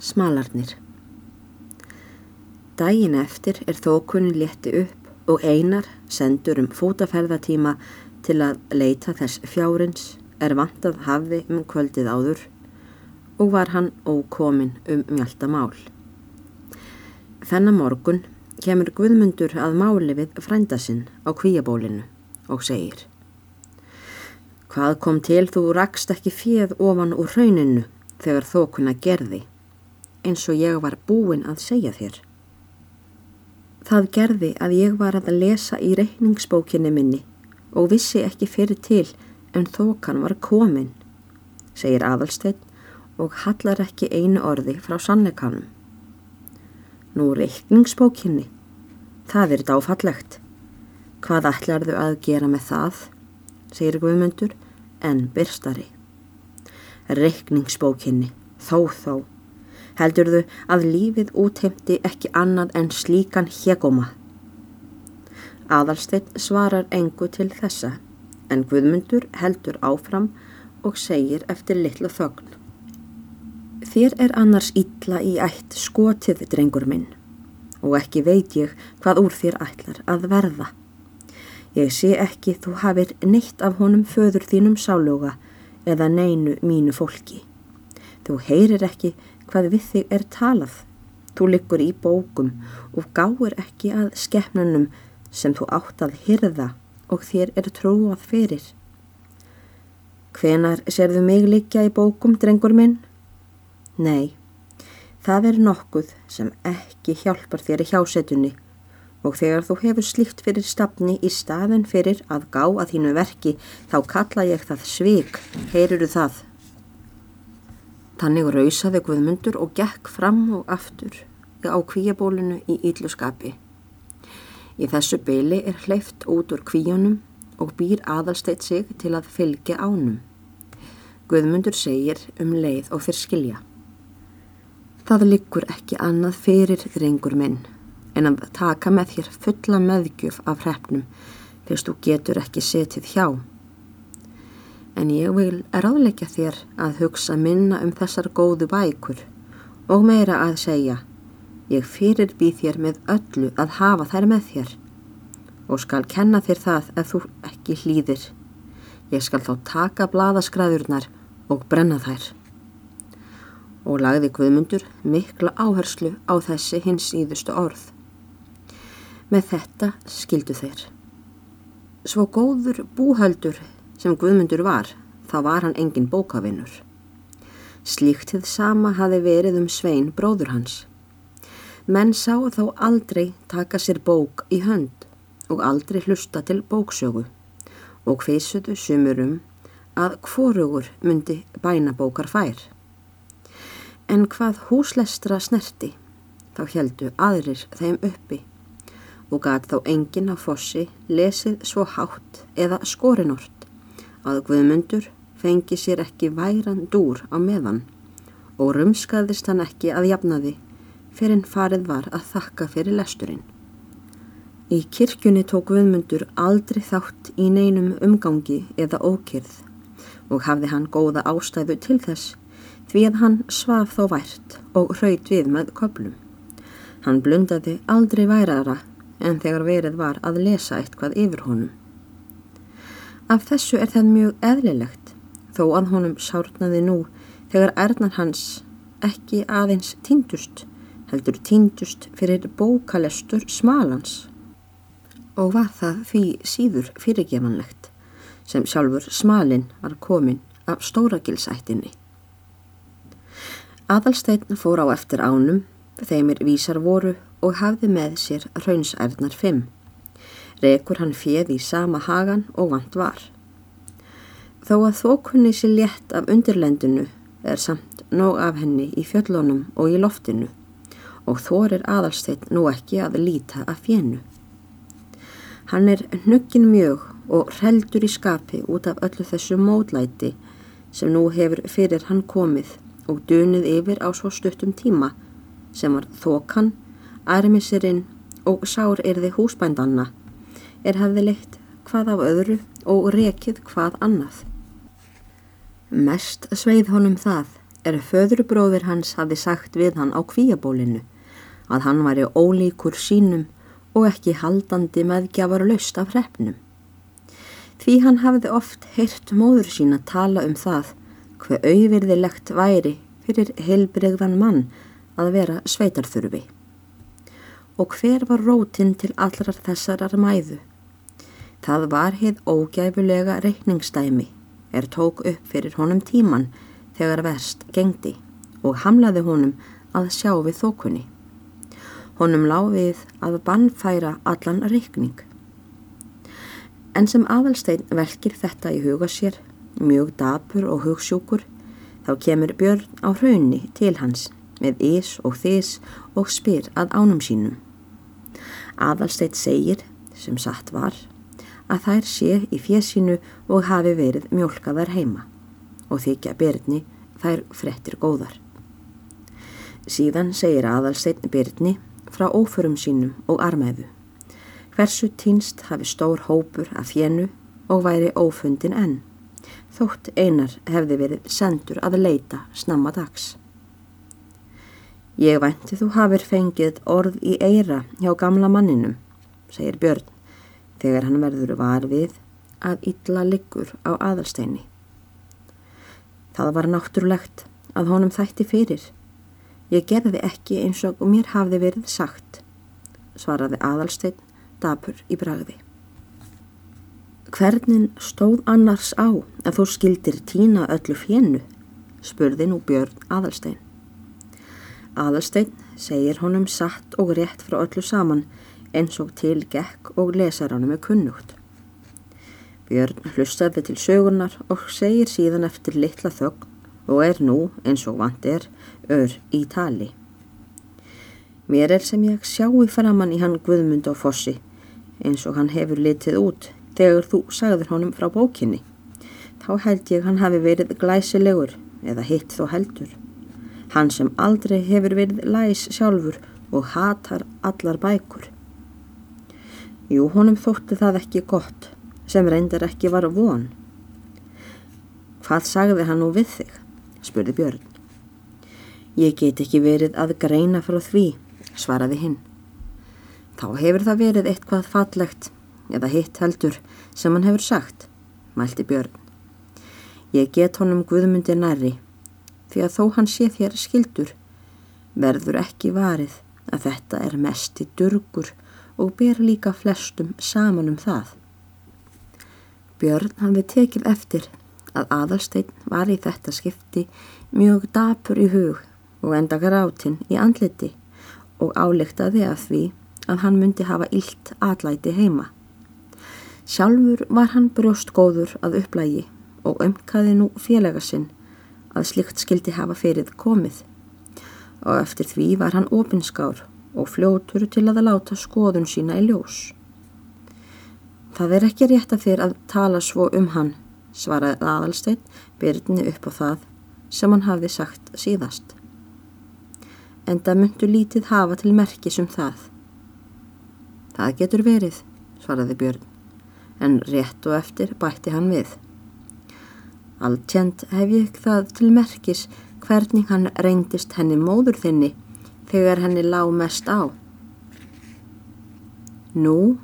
Smalarnir Dægin eftir er þókunin létti upp og einar sendur um fótaferðatíma til að leita þess fjárins er vantað hafi um kvöldið áður og var hann ókomin um mjölda mál. Þennan morgun kemur Guðmundur að máli við frændasinn á kvíabólinu og segir Hvað kom til þú rakst ekki fjöð ofan úr rauninu þegar þókuna gerði? Eins og ég var búin að segja þér. Það gerði að ég var að lesa í reikningsbókinni minni og vissi ekki fyrir til en þókan var komin, segir Adalstein og hallar ekki einu orði frá sannleikanum. Nú reikningsbókinni, það er dáfallegt. Hvað ætlarðu að gera með það, segir Guðmundur, en byrstari. Reikningsbókinni, þó þó heldurðu að lífið útheimti ekki annað en slíkan hegóma. Aðalsteitt svarar engu til þessa, en Guðmundur heldur áfram og segir eftir litlu þögn. Þér er annars ítla í ætt skotið, drengur minn, og ekki veit ég hvað úr þér ætlar að verða. Ég sé ekki þú hafir neitt af honum föður þínum sáluga eða neinu mínu fólki. Þú heyrir ekki hvað við þig er talað. Þú liggur í bókum og gáir ekki að skefnunum sem þú átt að hyrða og þér er trúað fyrir. Hvenar serðu mig liggja í bókum, drengur minn? Nei, það er nokkuð sem ekki hjálpar þér í hjásetunni og þegar þú hefur slíkt fyrir stafni í staðin fyrir að gá að þínu verki þá kalla ég það svig, heyruru það. Þannig rausaði Guðmundur og gekk fram og aftur á kvíabólinu í ylluskapi. Í þessu byli er hleyft út úr kvíunum og býr aðalsteitt sig til að fylgja ánum. Guðmundur segir um leið og fyrr skilja. Það liggur ekki annað fyrir þrengur minn en að taka með þér fulla meðgjöf af hrefnum fyrst þú getur ekki setið hjá en ég vil ráðleggja þér að hugsa minna um þessar góðu bækur og meira að segja ég fyrir býð þér með öllu að hafa þær með þér og skal kenna þér það ef þú ekki hlýðir. Ég skal þá taka bladaskræðurnar og brenna þær. Og lagði Guðmundur mikla áherslu á þessi hins íðustu orð. Með þetta skildu þeir. Svo góður búhaldur sem Guðmundur var, þá var hann engin bókavinnur. Slíktið sama hafi verið um Svein bróður hans. Menn sá þá aldrei taka sér bók í hönd og aldrei hlusta til bóksögu og hvisuðu sumurum að hvorugur myndi bænabókar fær. En hvað húslestra snerti, þá heldu aðrir þeim uppi og gæt þá enginn á fossi lesið svo hátt eða skorinort að Guðmundur fengi sér ekki væran dúr á meðan og rumskaðist hann ekki að jafnaði fyrir en farið var að þakka fyrir lesturinn. Í kirkjunni tók Guðmundur aldrei þátt í neinum umgangi eða ókyrð og hafði hann góða ástæðu til þess því að hann svaf þá vært og hraut við með köplum. Hann blundaði aldrei værara en þegar verið var að lesa eitthvað yfir honum. Af þessu er það mjög eðlilegt þó að honum sárnaði nú þegar erðnar hans ekki aðeins týndust heldur týndust fyrir bókalestur smalans og var það því síður fyrirgemanlegt sem sjálfur smalin var komin af stóragilsættinni. Aðalsteinn fór á eftir ánum, þeimir vísar voru og hafði með sér raunsærnar fimm rekur hann fjöð í sama hagan og vant var. Þó að þókunni sé létt af undirlendinu er samt nóg af henni í fjöllunum og í loftinu og þorir aðalsteitt nú ekki að líta af fjennu. Hann er hnuggin mjög og reldur í skapi út af öllu þessu módlæti sem nú hefur fyrir hann komið og dunið yfir á svo stuttum tíma sem var þokan, ærmisirinn og sár erði húsbændanna er hafði leitt hvað af öðru og rekið hvað annað. Mest sveið honum það er föðrubróðir hans hafi sagt við hann á kvíabólinu að hann væri ólíkur sínum og ekki haldandi meðgjafar löst af hrefnum. Því hann hafði oft heyrt móður sína tala um það hver auðvirðilegt væri fyrir heilbregðan mann að vera sveitarþurfi. Og hver var rótin til allrar þessarar mæðu? Það var heið ógæfulega reikningsdæmi er tók upp fyrir honum tíman þegar verst gengdi og hamlaði honum að sjá við þókunni. Honum láfið að bannfæra allan reikning. En sem aðalstein velkir þetta í huga sér, mjög dapur og hugsjúkur, þá kemur Björn á hraunni til hans með ís og þís og spyr að ánum sínum. Aðalstein segir, sem satt var, að þær sé í fjesinu og hafi verið mjölkaðar heima og þykja Byrni þær frettir góðar. Síðan segir aðalsteinn Byrni frá óförum sínum og armæðu. Hversu týnst hafi stór hópur af fjennu og væri ófundin enn, þótt einar hefði verið sendur að leita snamma dags. Ég vænti þú hafið fengið orð í eira hjá gamla manninum, segir Björn þegar hann verður var við að illa liggur á aðalsteini. Það var náttúrulegt að honum þætti fyrir. Ég gerði ekki eins og mér hafði verið sagt, svaraði aðalstein dapur í bragði. Hvernig stóð annars á að þú skildir tína öllu fjennu, spurði nú Björn aðalstein. Aðalstein segir honum satt og rétt frá öllu saman eins og til gekk og lesaranum er kunnugt. Björn hlustaði til sögunar og segir síðan eftir litla þögn og er nú, eins og vant er, ör í tali. Mér er sem ég sjáu framann í hann Guðmund og Fossi, eins og hann hefur litið út þegar þú sagður honum frá bókinni. Þá held ég hann hafi verið glæsilegur eða hitt þó heldur. Hann sem aldrei hefur verið læs sjálfur og hatar allar bækur. Jú, honum þótti það ekki gott, sem reyndar ekki var von. Hvað sagði hann nú við þig? spurði Björn. Ég get ekki verið að greina frá því, svaraði hinn. Þá hefur það verið eitthvað fallegt, eða hitt heldur, sem hann hefur sagt, mælti Björn. Ég get honum guðmundi næri, því að þó hann sé þér skildur, verður ekki varið að þetta er mest í durgur og ber líka flestum saman um það. Björn hafði tekið eftir að aðalsteinn var í þetta skipti mjög dapur í hug og enda grátinn í andliti og álektaði af því að hann myndi hafa illt atlæti heima. Sjálfur var hann brjóst góður að upplægi og ömkaði nú félaga sinn að slikt skildi hafa ferið komið og eftir því var hann opinskár og fljótur til að láta skoðun sína í ljós. Það er ekki rétt að þér að tala svo um hann, svaraði aðalsteinn byrjni upp á það sem hann hafði sagt síðast. En það myndu lítið hafa til merkis um það. Það getur verið, svaraði Björn, en rétt og eftir bætti hann við. Alltjent hef ég það til merkis hvernig hann reyndist henni móður þinni þegar henni lág mest á. Nú